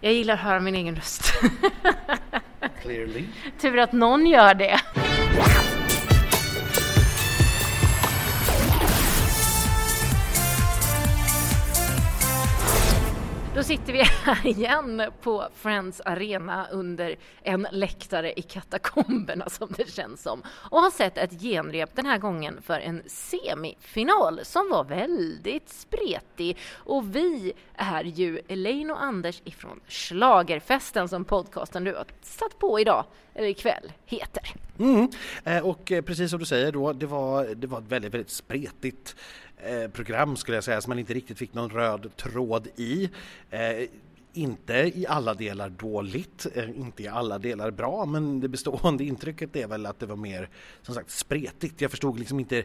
Jag gillar att höra min egen röst. Clearly. Tur att någon gör det. Sitter vi här igen på Friends Arena under en läktare i katakomberna som det känns som och har sett ett genrep den här gången för en semifinal som var väldigt spretig och vi är ju Elaine och Anders ifrån Schlagerfesten som podcasten du har satt på idag, eller ikväll, heter. Mm. Eh, och eh, precis som du säger då, det var, det var ett väldigt, väldigt spretigt program skulle jag säga som man inte riktigt fick någon röd tråd i. Inte i alla delar dåligt, inte i alla delar bra, men det bestående intrycket är väl att det var mer som sagt spretigt. Jag förstod liksom inte,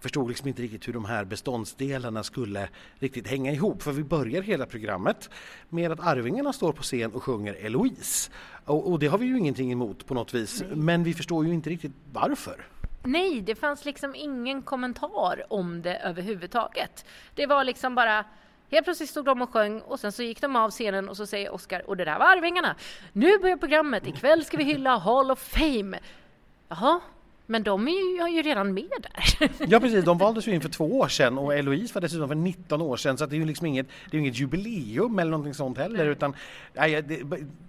förstod liksom inte riktigt hur de här beståndsdelarna skulle riktigt hänga ihop. För vi börjar hela programmet med att Arvingarna står på scen och sjunger Eloise. Och, och det har vi ju ingenting emot på något vis, men vi förstår ju inte riktigt varför. Nej, det fanns liksom ingen kommentar om det överhuvudtaget. Det var liksom bara Helt plötsligt stod de och sjöng och sen så gick de av scenen och så säger Oscar, och det där var Arvingarna. Nu börjar programmet, ikväll ska vi hylla Hall of Fame. Jaha, men de är ju, ju redan med där. Ja precis, de valdes ju in för två år sedan och Eloise var dessutom för 19 år sedan så det är ju liksom inget, det är inget jubileum eller någonting sånt heller Nej. utan nej, det,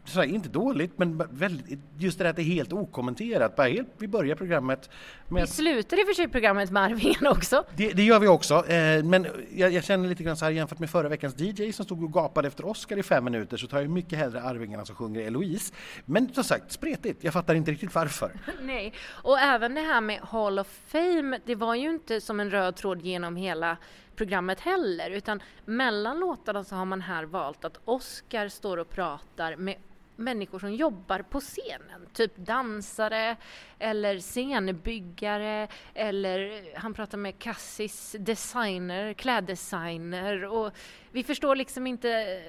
så inte dåligt men väldigt, just det där att det är helt okommenterat. Bara helt, vi börjar programmet med... Vi slutar i och för sig programmet med Arvingen också. Det, det, gör vi också eh, men jag, jag, känner lite grann så här jämfört med förra veckans DJ som stod och gapade efter Oscar i fem minuter så tar jag mycket hellre Arvingarna som sjunger Eloise. Men som sagt, spretigt. Jag fattar inte riktigt varför. Nej, och även det här med Hall of Fame, det var ju inte som en röd tråd genom hela programmet heller, utan mellan låtarna så har man här valt att Oscar står och pratar med människor som jobbar på scenen, typ dansare eller scenbyggare eller han pratar med Cassis designer, kläddesigner och vi förstår liksom inte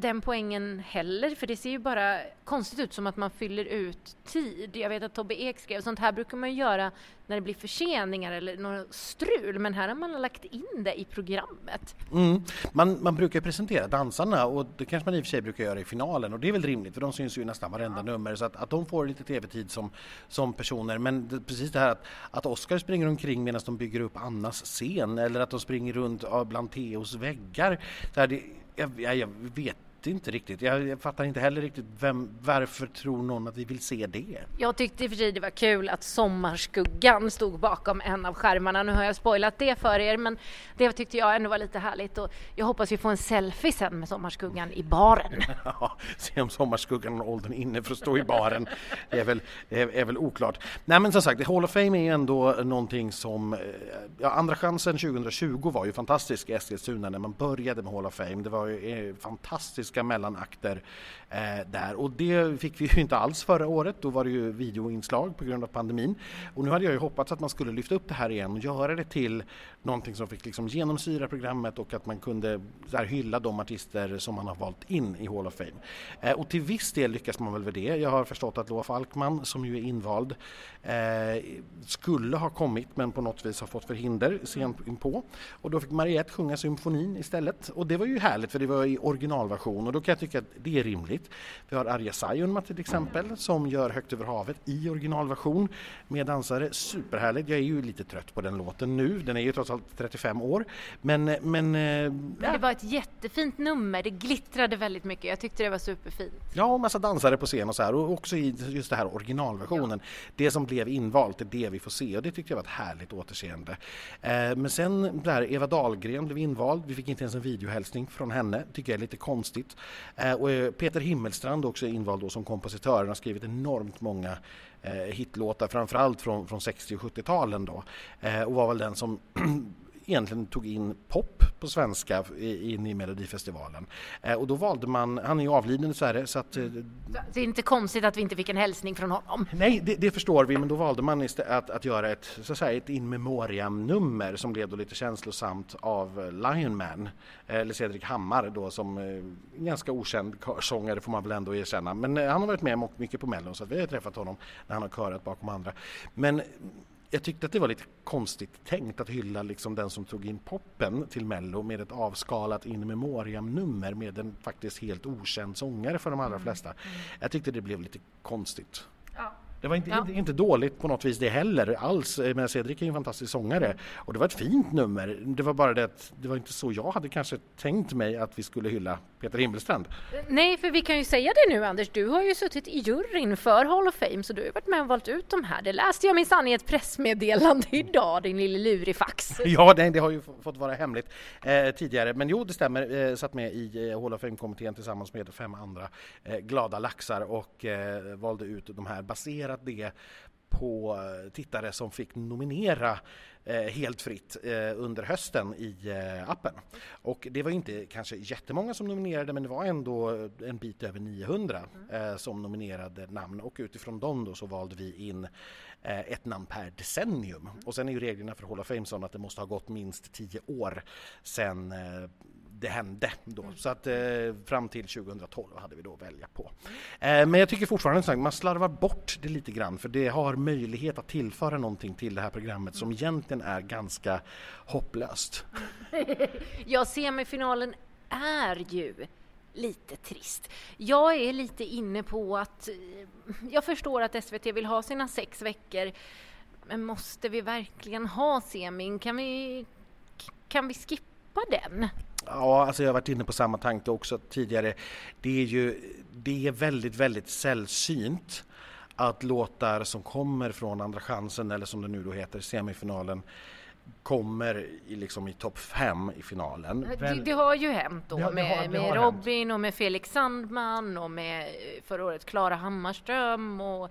den poängen heller, för det ser ju bara konstigt ut som att man fyller ut tid. Jag vet att Tobbe Ek skrev, sånt här brukar man göra när det blir förseningar eller något strul, men här har man lagt in det i programmet. Mm. Man, man brukar presentera dansarna och det kanske man i och för sig brukar göra i finalen och det är väl rimligt för de syns ju i nästan varenda ja. nummer så att, att de får lite tv-tid som, som personer men det, precis det här att, att Oscar springer omkring medan de bygger upp Annas scen eller att de springer runt bland Teos väggar. Så här, det, jag, jag, jag vet inte riktigt. Jag, jag, fattar inte heller riktigt vem, varför tror någon att vi vill se det? Jag tyckte i och för sig det var kul att Sommarskuggan stod bakom en av skärmarna. Nu har jag spoilat det för er men det tyckte jag ändå var lite härligt och jag hoppas vi får en selfie sen med Sommarskuggan i baren. Ja, se om Sommarskuggan har åldern inne för att stå i baren. Det är väl, är, är väl oklart. Nej men som sagt, Hall of Fame är ändå någonting som, ja, Andra chansen 2020 var ju fantastisk i Eskilstuna när man började med Hall of Fame. Det var ju eh, fantastiskt dramatiska mellanakter eh, där och det fick vi ju inte alls förra året. Då var det ju videoinslag på grund av pandemin och nu hade jag ju hoppats att man skulle lyfta upp det här igen och göra det till någonting som fick liksom genomsyra programmet och att man kunde där, hylla de artister som man har valt in i Hall of Fame. Eh, och till viss del lyckas man väl med det. Jag har förstått att Loa Falkman som ju är invald eh, skulle ha kommit men på något vis har fått förhinder sent inpå och då fick Mariette sjunga symfonin istället och det var ju härligt för det var i originalversion och då kan jag tycka att det är rimligt. Vi har Arja Saijonmaa till exempel som gör Högt över havet i originalversion med dansare. Superhärligt. Jag är ju lite trött på den låten nu. Den är ju trots allt 35 år. Men, men, men det var ett jättefint nummer. Det glittrade väldigt mycket. Jag tyckte det var superfint. Ja, och massa dansare på scen och så här och också i just det här originalversionen. Ja. Det som blev invalt är det vi får se och det tyckte jag var ett härligt återseende. Eh, men sen där Eva Dahlgren blev invald. Vi fick inte ens en videohälsning från henne. Tycker jag är lite konstigt. Eh, och eh, Peter Himmelstrand också invald då som kompositör. Han har skrivit enormt många eh, hitlåtar, framförallt från, från 60 och 70-talen då. Eh, och var väl den som egentligen tog in pop på svenska in i Melodifestivalen. Eh, och då valde man, han är ju avliden dessvärre så att... Eh, det är inte konstigt att vi inte fick en hälsning från honom. Nej, det, det förstår vi, men då valde man att, att göra ett, så att säga, ett in memoriam-nummer som blev då lite känslosamt av Lion Man, eller Cedric Hammar då som eh, ganska okänd sångare får man väl ändå erkänna. Men han har varit med mycket på Mellon så vi har träffat honom när han har körat bakom andra. Men jag tyckte att det var lite konstigt tänkt att hylla liksom den som tog in poppen till Mello med ett avskalat in memoriam-nummer med en faktiskt helt okänd sångare för de allra mm. flesta. Jag tyckte det blev lite konstigt. Det var inte, ja. inte, inte, dåligt på något vis det heller alls. Men Cedric är en fantastisk sångare och det var ett fint nummer. Det var bara det att det var inte så jag hade kanske tänkt mig att vi skulle hylla Peter Himmelstrand. Nej, för vi kan ju säga det nu Anders, du har ju suttit i juryn för Hall of Fame så du har varit med och valt ut de här. Det läste jag minsann i ett pressmeddelande idag, din lille lurifax. ja, det, det har ju fått vara hemligt eh, tidigare, men jo, det stämmer. Eh, satt med i eh, Hall of Fame-kommittén tillsammans med fem andra eh, glada laxar och eh, valde ut de här baserat det på eh, tittare som fick nominera eh, helt fritt eh, under hösten i eh, appen. Och det var inte kanske jättemånga som nominerade men det var ändå en bit över 900 mm. Eh, som nominerade namn och utifrån dem då så valde vi in eh, ett namn per decennium. Och sen är ju reglerna för Hall of Fame sådana att det måste ha gått minst 10 år sedan det hände då. Så att eh, fram till 2012 hade vi då att välja på. Eh, men jag tycker fortfarande att man slarvar bort det lite grann för det har möjlighet att tillföra någonting till det här programmet som egentligen är ganska hopplöst. ja, semifinalen är ju lite trist. Jag är lite inne på att eh, jag förstår att SVT vill ha sina sex veckor men måste vi verkligen ha semin? Kan vi, kan vi skippa den? Ja, alltså jag har varit inne på samma tanke också tidigare. Det är ju det är väldigt, väldigt sällsynt att låtar som kommer från Andra chansen eller som det nu då heter semifinalen kommer i, liksom i topp fem i finalen. Det, det, har ju hänt då det, med, det har, med Robin hänt. och med Felix Sandman och med förra året Klara Hammarström och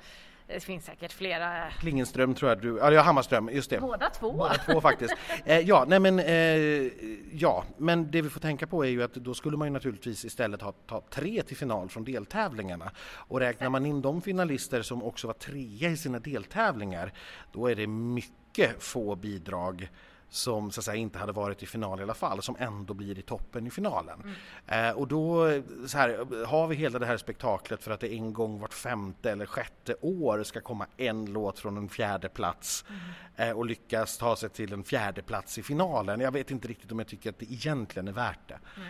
det finns säkert flera. Klingenström tror jag du, ja Hammarström, just det. Båda två. Båda två faktiskt. Eh, ja, nej men eh, ja, men det vi får tänka på är ju att då skulle man ju naturligtvis istället ha ta tre till final från deltävlingarna. Och räknar man in de finalister som också var trea i sina deltävlingar, då är det mycket få bidrag som så att säga, inte hade varit i final i alla fall, som ändå blir i toppen i finalen. Mm. Eh, och då här, har vi hela det här spektaklet för att det en gång vart femte eller sjätte år ska komma en låt från en fjärde plats mm. eh, och lyckas ta sig till en fjärde plats i finalen. Jag vet inte riktigt om jag tycker att det egentligen är värt det. Mm.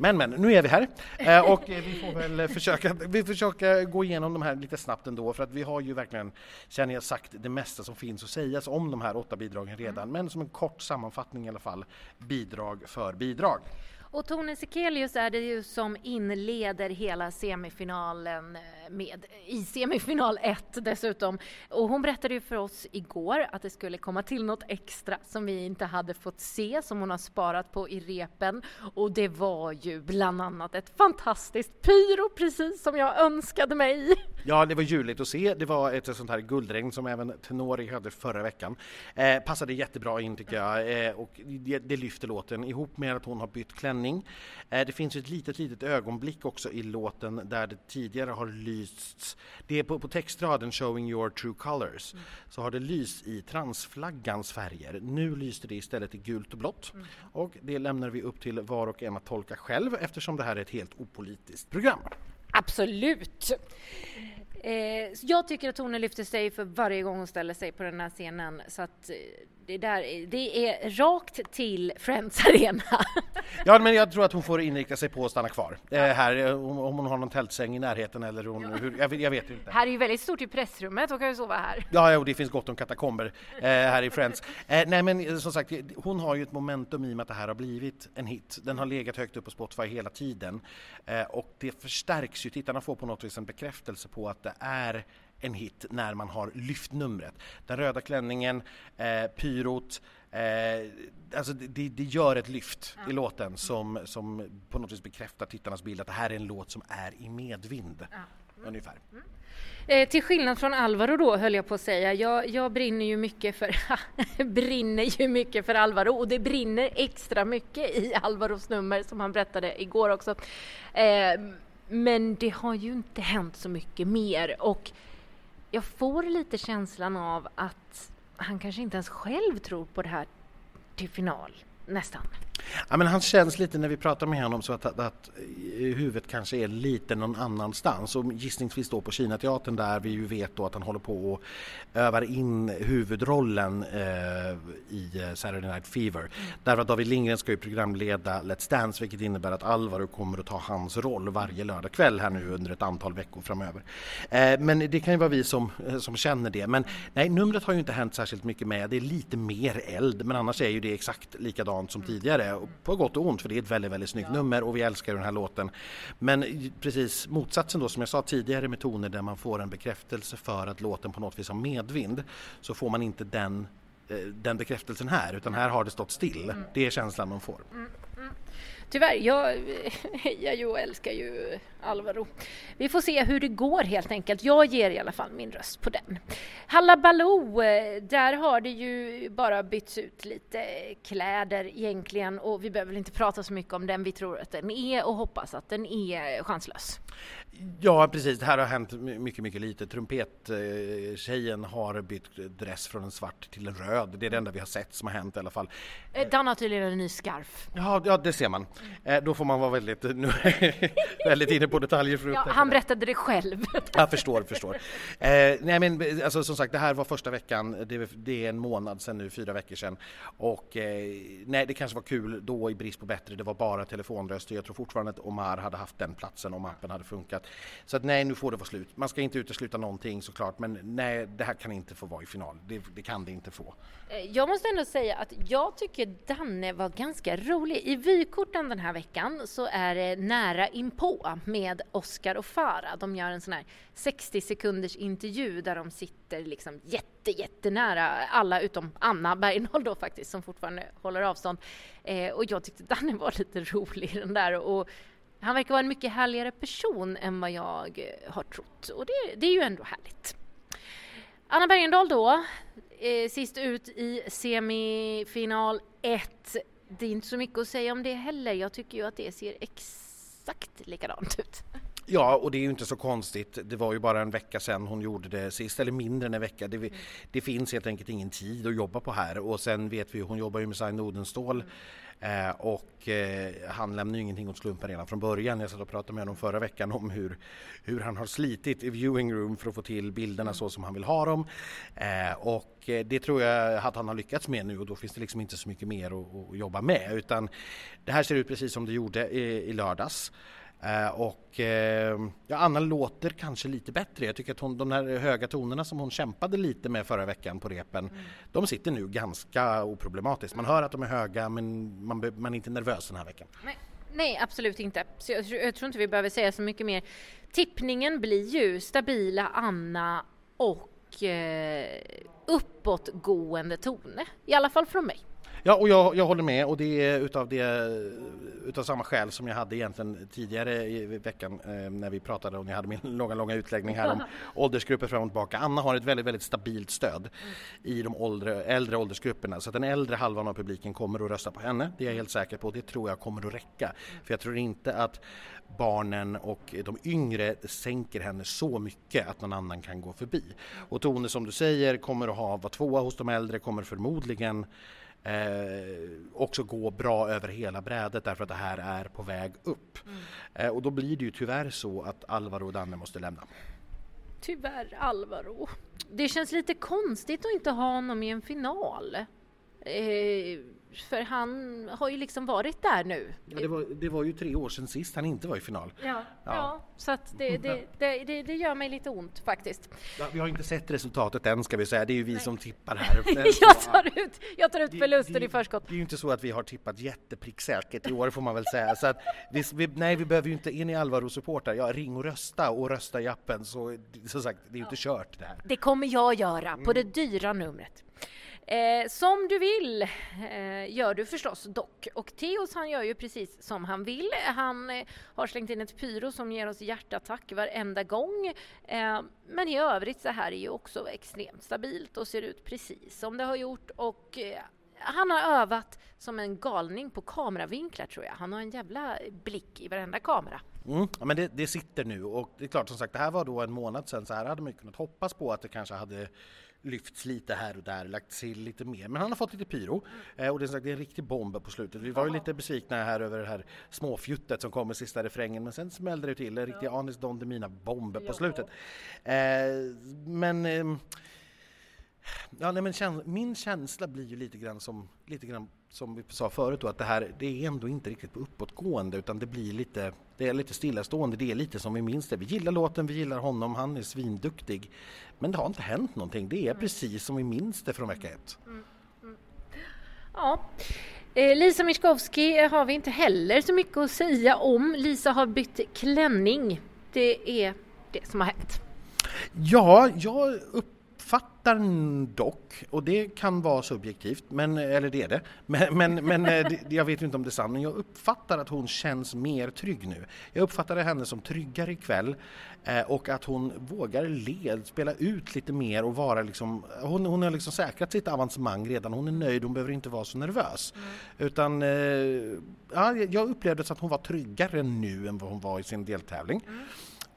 Men men, nu är vi här eh, och vi får väl försöka, vi försöka gå igenom de här lite snabbt ändå för att vi har ju verkligen, känner jag, sagt det mesta som finns att sägas om de här åtta bidragen redan. Mm. Men som en kort sammanfattning i alla fall, bidrag för bidrag. Och Tone Sekelius är det ju som inleder hela semifinalen eh, med, i semifinal 1 dessutom. Och hon berättade ju för oss igår att det skulle komma till något extra som vi inte hade fått se, som hon har sparat på i repen. Och det var ju bland annat ett fantastiskt pyro, precis som jag önskade mig. Ja, det var ljuvligt att se. Det var ett sånt här guldregn som även Tenori hade förra veckan. Eh, passade jättebra in tycker jag eh, och det, det lyfter låten ihop med att hon har bytt klänning. Eh, det finns ett litet, litet ögonblick också i låten där det tidigare har lysts. Det är på, på textraden Showing your true colors mm. så har det lyst i transflaggans färger. Nu lyste det istället i gult och blått mm. och det lämnar vi upp till var och en att tolka själv eftersom det här är ett helt opolitiskt program. Absolut! Eh, jag tycker att Tone lyfter sig för varje gång hon ställer sig på den här scenen så att eh, det, där, det är rakt till Friends Arena. ja, men jag tror att hon får inrikta sig på att stanna kvar eh, här, eh, om, om, hon har någon tältsäng i närheten eller hon, ja. hur, jag, jag, vet inte. Här är ju väldigt stort i pressrummet, hon kan ju sova här. Ja, och det finns gott om katakomber eh, här i Friends. Eh, nej, men eh, som sagt, hon har ju ett momentum i och med att det här har blivit en hit. Den har legat högt upp på Spotify hela tiden eh, och det förstärks ju. Tittarna får på något vis en bekräftelse på att det är en hit när man har lyft numret. Den röda klänningen, eh, pyrot, eh, alltså det, det, gör ett lyft ja. i låten som, som på något vis bekräftar tittarnas bild att det här är en låt som är i medvind. Ja. Mm. Ungefär. Mm. Eh, till skillnad från Alvaro då höll jag på att säga. Jag, jag brinner ju mycket för brinner ju mycket för Alvaro och det brinner extra mycket i Alvaros nummer som han berättade igår också. Eh, men det har ju inte hänt så mycket mer och jag får lite känslan av att han kanske inte ens själv tror på det här till final, nästan. Ja, men han känns lite när vi pratar med honom så att, att, att huvudet kanske är lite någon annanstans och gissningsvis då på Kinateatern där vi ju vet då att han håller på och övar in huvudrollen eh, i Saturday Night Fever. Mm. Därför att David Lindgren ska ju programleda Let's Dance vilket innebär att Alvaro kommer att ta hans roll varje lördagkväll här nu under ett antal veckor framöver. Eh, men det kan ju vara vi som, eh, som känner det. Men nej, numret har ju inte hänt särskilt mycket med. Det är lite mer eld men annars är ju det exakt likadant som tidigare på gott och ont för det är ett väldigt, väldigt snyggt ja. nummer och vi älskar den här låten. Men precis motsatsen då som jag sa tidigare med toner där man får en bekräftelse för att låten på något vis har medvind så får man inte den eh, den bekräftelsen här utan här har det stått still. Mm. Det är känslan man får. Mm. Mm. Tyvärr, jag hejar ju och älskar ju Alvaro. Vi får se hur det går helt enkelt. Jag ger i alla fall min röst på den. Hallabaloo, där har det ju bara bytts ut lite kläder egentligen och vi behöver inte prata så mycket om den. Vi tror att den är och hoppas att den är chanslös. Ja precis, det här har hänt mycket, mycket lite. Trumpettjejen har bytt dress från en svart till en röd. Det är det enda vi har sett som har hänt i alla fall. Eh, Dan har tydligen en ny scarf. Ja, ja det ser man. Eh, då får man vara väldigt, nu, väldigt inne på detaljer för ja, Han berättade det själv. Jag förstår, förstår. Eh, nej men alltså, som sagt, det här var första veckan. Det, det, är en månad sedan nu, fyra veckor sedan. Och eh, nej, det kanske var kul då i brist på bättre. Det var bara telefonröster. Jag tror fortfarande att Omar hade haft den platsen om appen hade funkat. Så att nej, nu får det vara slut. Man ska inte utesluta någonting såklart, men nej, det här kan inte få vara i final. Det, det kan det inte få. Eh, jag måste ändå säga att jag tycker Danne var ganska rolig. I vykorten den här veckan så är det nära inpå med Oscar och Farah. De gör en sån här 60 sekunders intervju där de sitter liksom jätte, jättenära alla utom Anna Bergendahl då faktiskt som fortfarande håller avstånd. Eh, och jag tyckte Danne var lite rolig den där och han verkar vara en mycket härligare person än vad jag eh, har trott och det, det är ju ändå härligt. Anna Bergendahl då, eh, sist ut i semifinal 1. Det är inte så mycket att säga om det heller. Jag tycker ju att det ser exakt likadant ut. Ja, och det är ju inte så konstigt. Det var ju bara en vecka sedan hon gjorde det sist, eller mindre än en vecka. Det, mm. det finns helt enkelt ingen tid att jobba på här och sen vet vi, hon jobbar ju med Sign Odenstål Eh, och eh, han lämnar ju ingenting åt slumpen redan från början. Jag satt och pratade med honom förra veckan om hur, hur han har slitit i viewing room för att få till bilderna så som han vill ha dem. Eh, och eh, det tror jag att han har lyckats med nu och då finns det liksom inte så mycket mer att, att jobba med utan det här ser ut precis som det gjorde i, i lördags. Uh, och uh, ja, Anna låter kanske lite bättre. Jag tycker att hon, de här höga tonerna som hon kämpade lite med förra veckan på repen, mm. de sitter nu ganska oproblematiskt. Man hör att de är höga men man, man är inte nervös den här veckan. Nej, nej absolut inte. Så jag, jag, tror inte vi behöver säga så mycket mer. Tippningen blir ju stabila Anna och uh, uppåtgående Tone, i alla fall från mig. Ja, och jag, jag håller med och det är utav, det, utav samma skäl som jag hade egentligen tidigare i veckan eh, när vi pratade och ni hade min långa, långa utläggning här om åldersgrupper fram och tillbaka. Anna har ett väldigt, väldigt stabilt stöd i de åldre, äldre åldersgrupperna så att den äldre halvan av publiken kommer att rösta på henne. Det är jag helt säker på. Det tror jag kommer att räcka. För jag tror inte att barnen och de yngre sänker henne så mycket att någon annan kan gå förbi. Och Tone som du säger kommer att ha, vara tvåa hos de äldre, kommer förmodligen eh, också gå bra över hela brädet därför att det här är på väg upp. Mm. Eh, och då blir det ju tyvärr så att Alvaro och Danne måste lämna. Tyvärr Alvaro. Det känns lite konstigt att inte ha honom i en final. Eh, för han har ju liksom varit där nu. Ja, det, var, det var ju tre år sedan sist han inte var i final. Ja, ja. ja så att det, det, det, det, gör mig lite ont faktiskt. Ja, vi har inte sett resultatet än ska vi säga, det är ju vi Nej. som tippar här. jag, tar ut, jag tar ut förluster i förskott. Det är ju inte så att vi har tippat jättepricksäkert i år får man väl säga. Så att vi, vi, nej, vi behöver ju inte, är ni Alvaro-supportrar, ja ring och rösta och rösta i appen så som sagt, det är ju inte kört det här. Det kommer jag göra på det dyra numret. Eh, som du vill eh, gör du förstås dock. Och Theos han gör ju precis som han vill. Han eh, har slängt in ett pyro som ger oss hjärtattack varenda gång. Eh, men i övrigt så här är ju också extremt stabilt och ser ut precis som det har gjort. Och eh, han har övat som en galning på kameravinklar tror jag. Han har en jävla blick i varenda kamera. Mm, ja, men det, det, sitter nu och det är klart som sagt det här var då en månad sedan så här hade man kunnat hoppas på att det kanske hade lyfts lite här och där, lagt till lite mer. Men han har fått lite pyro eh, och det är, sagt, det är en riktig bomb på slutet. Vi var ju lite besvikna här över det här småfjuttet som kom i sista refrängen men sen smällde det till en riktig ja. Anis Don Demina bomb på slutet. Eh, men eh, Ja, nej, men käns min känsla blir ju lite grann som, lite grann som vi sa förut då, att det här det är ändå inte riktigt på uppåtgående utan det blir lite, det är lite stillastående, det är lite som vi minns det. Vi gillar låten, vi gillar honom, han är svinduktig. Men det har inte hänt någonting, det är mm. precis som vi minns det från vecka ett. Mm. Mm. Ja. Eh, Lisa Miskovsky har vi inte heller så mycket att säga om. Lisa har bytt klänning. Det är det som har hänt. Ja, jag upp uppfattar dock, och det kan vara subjektivt, men, eller det är det, men, men, men eh, jag vet inte om det är sant, men jag uppfattar att hon känns mer trygg nu. Jag uppfattar henne som tryggare ikväll eh, och att hon vågar led, spela ut lite mer och vara liksom, hon, hon har liksom säkrat sitt avancemang redan, hon är nöjd, hon behöver inte vara så nervös. Mm. Utan, eh, ja, jag upplevde att hon var tryggare nu än vad hon var i sin deltävling.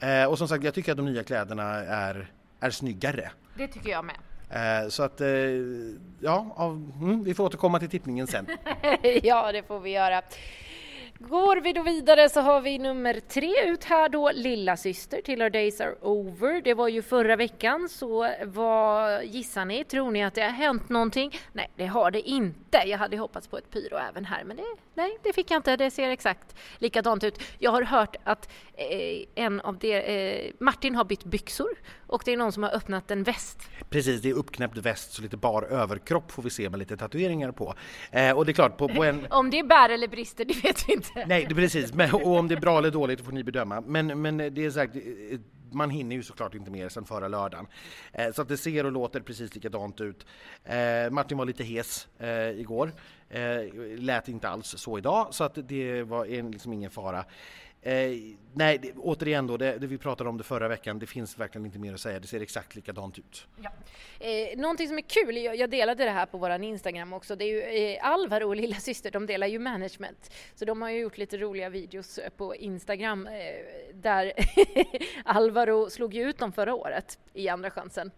Mm. och som sagt, jag tycker att de nya kläderna är, är snyggare. Det tycker jag med. Eh, så att, eh, ja, mm, vi får återkomma till tippningen sen. ja, det får vi göra. Går vi då vidare så har vi nummer tre ut här då, Lilla syster till Our Days Are Over. Det var ju förra veckan, så vad gissar ni? Tror ni att det har hänt någonting? Nej, det har det inte. Jag hade hoppats på ett pyro även här, men det, nej, det fick jag inte. Det ser exakt likadant ut. Jag har hört att eh, en av de, eh, Martin har bytt byxor och det är någon som har öppnat en väst. Precis, det är uppknäppt väst så lite bar överkropp får vi se med lite tatueringar på. Eh, och det är klart, på, på en... om det bär eller brister, det vet vi inte. Nej, det, precis. Men, och om det är bra eller dåligt får ni bedöma. Men, men det är sagt, eh, man hinner ju såklart inte mer sen förra lördagen. Eh, så att det ser och låter precis likadant ut. Eh, Martin var lite hes eh, igår. Eh, lät inte alls så idag, så att det var en, liksom ingen fara. Eh, nej, det, återigen då, det, det, vi pratade om det förra veckan, det finns verkligen inte mer att säga, det ser exakt likadant ut. Ja. Eh, någonting som är kul, jag, jag delade det här på våran Instagram också, det är ju eh, Alvaro och lilla syster, de delar ju management. Så de har ju gjort lite roliga videos eh, på Instagram eh, där Alvaro slog ju ut dem förra året i Andra chansen.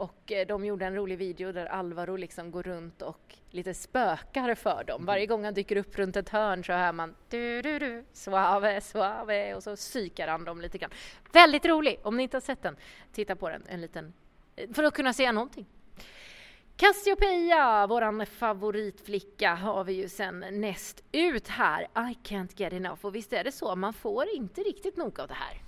Och eh, de gjorde en rolig video där Alvaro liksom går runt och lite spökar för dem. Varje gång han dyker upp runt ett hörn så hör man du du du suave suave och så psykar han dem lite grann. Väldigt rolig! Om ni inte har sett den, titta på den en liten eh, för att kunna se någonting. Cassiopeia, våran favoritflicka, har vi ju sen näst ut här. I can't get enough. Och visst är det så, man får inte riktigt nog av det här.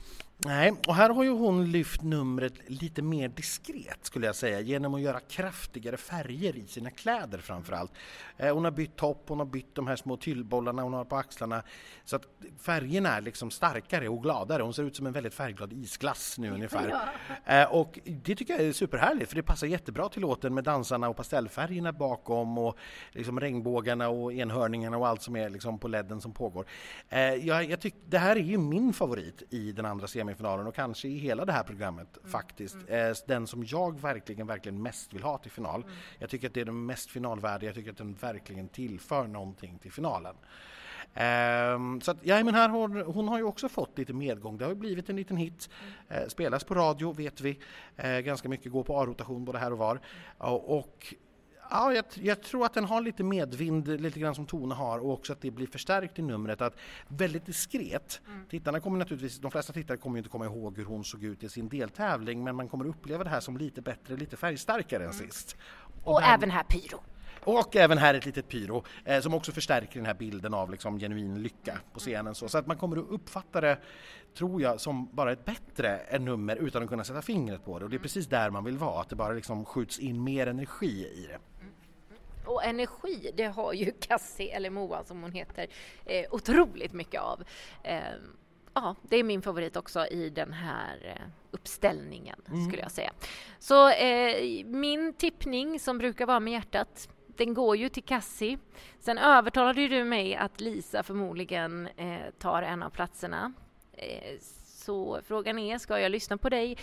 Nej, och här har ju hon lyft numret lite mer diskret skulle jag säga genom att göra kraftigare färger i sina kläder framförallt. Eh, hon har bytt topp, hon har bytt de här små tyllbollarna hon har på axlarna så att färgerna är liksom starkare och gladare. Hon ser ut som en väldigt färgglad isglass nu ungefär. Ja. Eh, och det tycker jag är superhärligt för det passar jättebra till låten med dansarna och pastellfärgerna bakom och liksom regnbågarna och enhörningarna och allt som är liksom på ledden som pågår. Eh, jag, jag tycker det här är ju min favorit i den andra semi semifinalen och kanske i hela det här programmet mm. faktiskt. Mm. Eh, den som jag verkligen, verkligen mest vill ha till final. Mm. Jag tycker att det är den mest finalvärdiga, jag tycker att den verkligen tillför någonting till finalen. Um, så att, ja, men här har, hon har ju också fått lite medgång. Det har blivit en liten hit. Uh, spelas på radio, vet vi. Uh, ganska mycket går på A-rotation både här och var. Uh, och Ja, jag, jag, tror att den har lite medvind, lite grann som Tone har och också att det blir förstärkt i numret. Att väldigt diskret. Mm. Tittarna kommer naturligtvis, de flesta tittare kommer inte komma ihåg hur hon såg ut i sin deltävling men man kommer uppleva det här som lite bättre, lite färgstarkare mm. än sist. Och, och även här pyro. Och även här ett litet pyro eh, som också förstärker den här bilden av liksom, genuin lycka på scenen. Så, så att man kommer att uppfatta det, tror jag, som bara ett bättre nummer utan att kunna sätta fingret på det. Och det är precis där man vill vara, att det bara liksom skjuts in mer energi i det. Och energi, det har ju Cassie, eller Moa som hon heter, eh, otroligt mycket av. Eh, ja, det är min favorit också i den här eh, uppställningen, mm. skulle jag säga. Så eh, min tippning, som brukar vara med hjärtat, den går ju till Kassi. Sen övertalade ju du mig att Lisa förmodligen eh, tar en av platserna. Eh, så frågan är, ska jag lyssna på dig?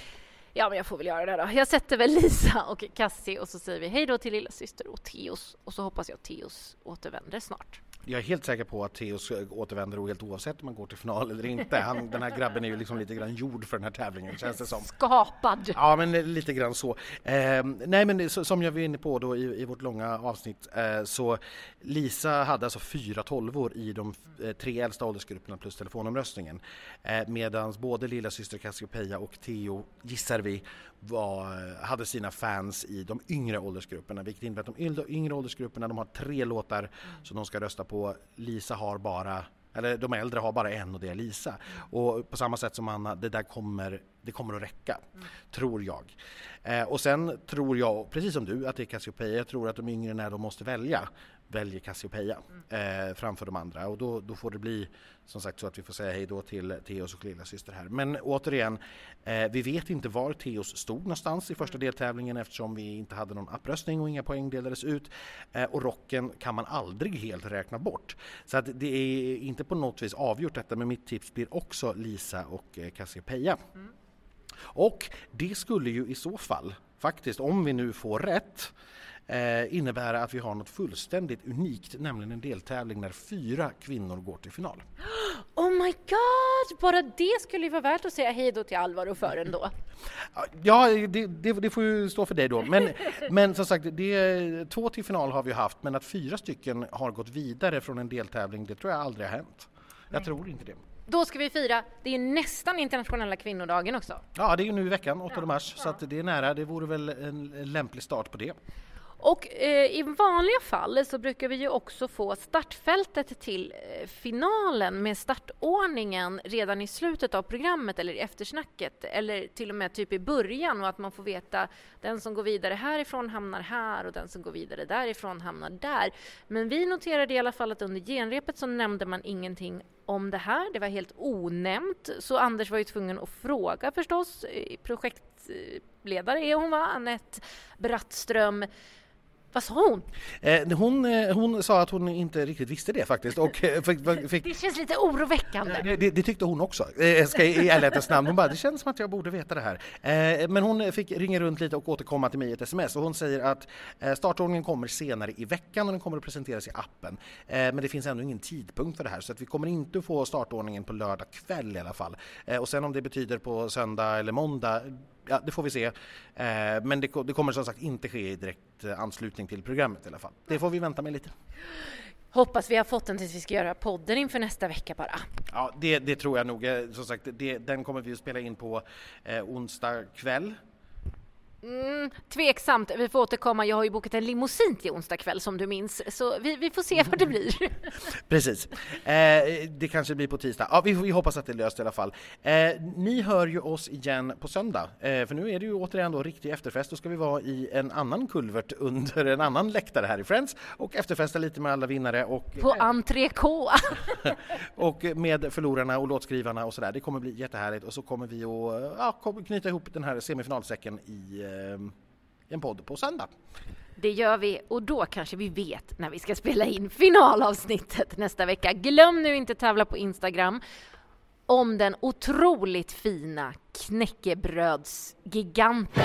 Ja, men jag får väl göra det då. Jag sätter väl Lisa och Kassi och så säger vi hej då till lilla syster och Teos och så hoppas jag att Teos återvänder snart. Jag är helt säker på att Theos återvänder helt oavsett om man går till final eller inte. Han, den här grabben är ju liksom lite grann gjord för den här tävlingen känns det som. Skapad! Ja, men lite grann så. Eh, nej, men som jag var inne på då i, i vårt långa avsnitt eh, så Lisa hade alltså fyra tolvor i de eh, tre äldsta åldersgrupperna plus telefonomröstningen. Eh, Medan både lilla syster Cassiopeia och Theo, gissar vi, var, hade sina fans i de yngre åldersgrupperna vilket innebär att de yngre åldersgrupperna de har tre låtar som de ska rösta på. Lisa har bara eller de äldre har bara en och det är Lisa. Och på samma sätt som Anna, det där kommer, det kommer att räcka, mm. tror jag. Eh, och sen tror jag, precis som du, att det är Cassiopeia. Jag tror att de yngre när de måste välja väljer Cassiopeia mm. eh, framför de andra och då, då får det bli som sagt så att vi får säga hej då till Teos och lilla syster här. Men återigen, eh, vi vet inte var Teos stod någonstans i första deltävlingen eftersom vi inte hade någon uppröstning och inga poäng delades ut. Eh, och rocken kan man aldrig helt räkna bort. Så att det är inte på något vis avgjort detta, men mitt tips blir också Lisa och eh, Cassiopeia. Mm. Och det skulle ju i så fall, faktiskt, om vi nu får rätt, eh, innebära att vi har något fullständigt unikt, nämligen en deltävling när fyra kvinnor går till final. Oh my god! Bara det skulle ju vara värt att säga hej då till Alvaro för ändå. Ja, det, det, det, får ju stå för dig då. Men, men som sagt, det, två till final har vi haft, men att fyra stycken har gått vidare från en deltävling, det tror jag aldrig har hänt. Jag Nej. tror inte det. Då ska vi fira, det är nästan internationella kvinnodagen också. Ja, det är ju nu i veckan, 8 mars, ja. så det är nära. Det vore väl en lämplig start på det. Och eh, i vanliga fall så brukar vi ju också få startfältet till eh, finalen med startordningen redan i slutet av programmet eller i eftersnacket eller till och med typ i början och att man får veta den som går vidare härifrån hamnar här och den som går vidare därifrån hamnar där. Men vi noterade i alla fall att under genrepet så nämnde man ingenting om det här. Det var helt onämnt, så Anders var ju tvungen att fråga förstås. Eh, projektledare är hon, va? Anette Brattström vad sa hon? Eh, hon? Eh, hon sa att hon inte riktigt visste det faktiskt. Och eh, fick, fick... Det känns lite oroväckande. Det, det, det tyckte hon också, eh, ska i ärlighetens namn. Hon bara, det känns som att jag borde veta det här. Men hon fick ringa runt lite och återkomma till mig i ett sms och hon säger att startordningen kommer senare i veckan och den kommer att presenteras i appen. Men det finns ännu ingen tidpunkt för det här så att vi kommer inte få startordningen på lördag kväll i alla fall. och sen om det betyder på söndag eller måndag ja, det får vi se. Eh, men det, det, kommer som sagt inte ske i direkt eh, anslutning till programmet i alla fall. Det får vi vänta med lite. Hoppas vi har fått den tills vi ska göra podden inför nästa vecka bara. Ja, det, det tror jag nog. Eh, som sagt, det, den kommer vi att spela in på eh, onsdag kväll Mm, tveksamt. Vi får återkomma. Jag har ju bokat en limousin till onsdag kväll som du minns, så vi, vi får se vad det blir. Precis. Eh, det kanske blir på tisdag. Ja, vi, vi hoppas att det är löst i alla fall. Eh, ni hör ju oss igen på söndag, eh, för nu är det ju återigen då riktig efterfest. Då ska vi vara i en annan kulvert under en annan läktare här i Friends och efterfesta lite med alla vinnare. Och, på K! och med förlorarna och låtskrivarna och sådär. Det kommer bli jättehärligt och så kommer vi att ja, knyta ihop den här semifinalsäcken i Eh, Ehm, en podd på söndag. Det gör vi och då kanske vi vet när vi ska spela in finalavsnittet nästa vecka. Glöm nu inte tävla på Instagram om den otroligt fina knäckebrödsgiganten.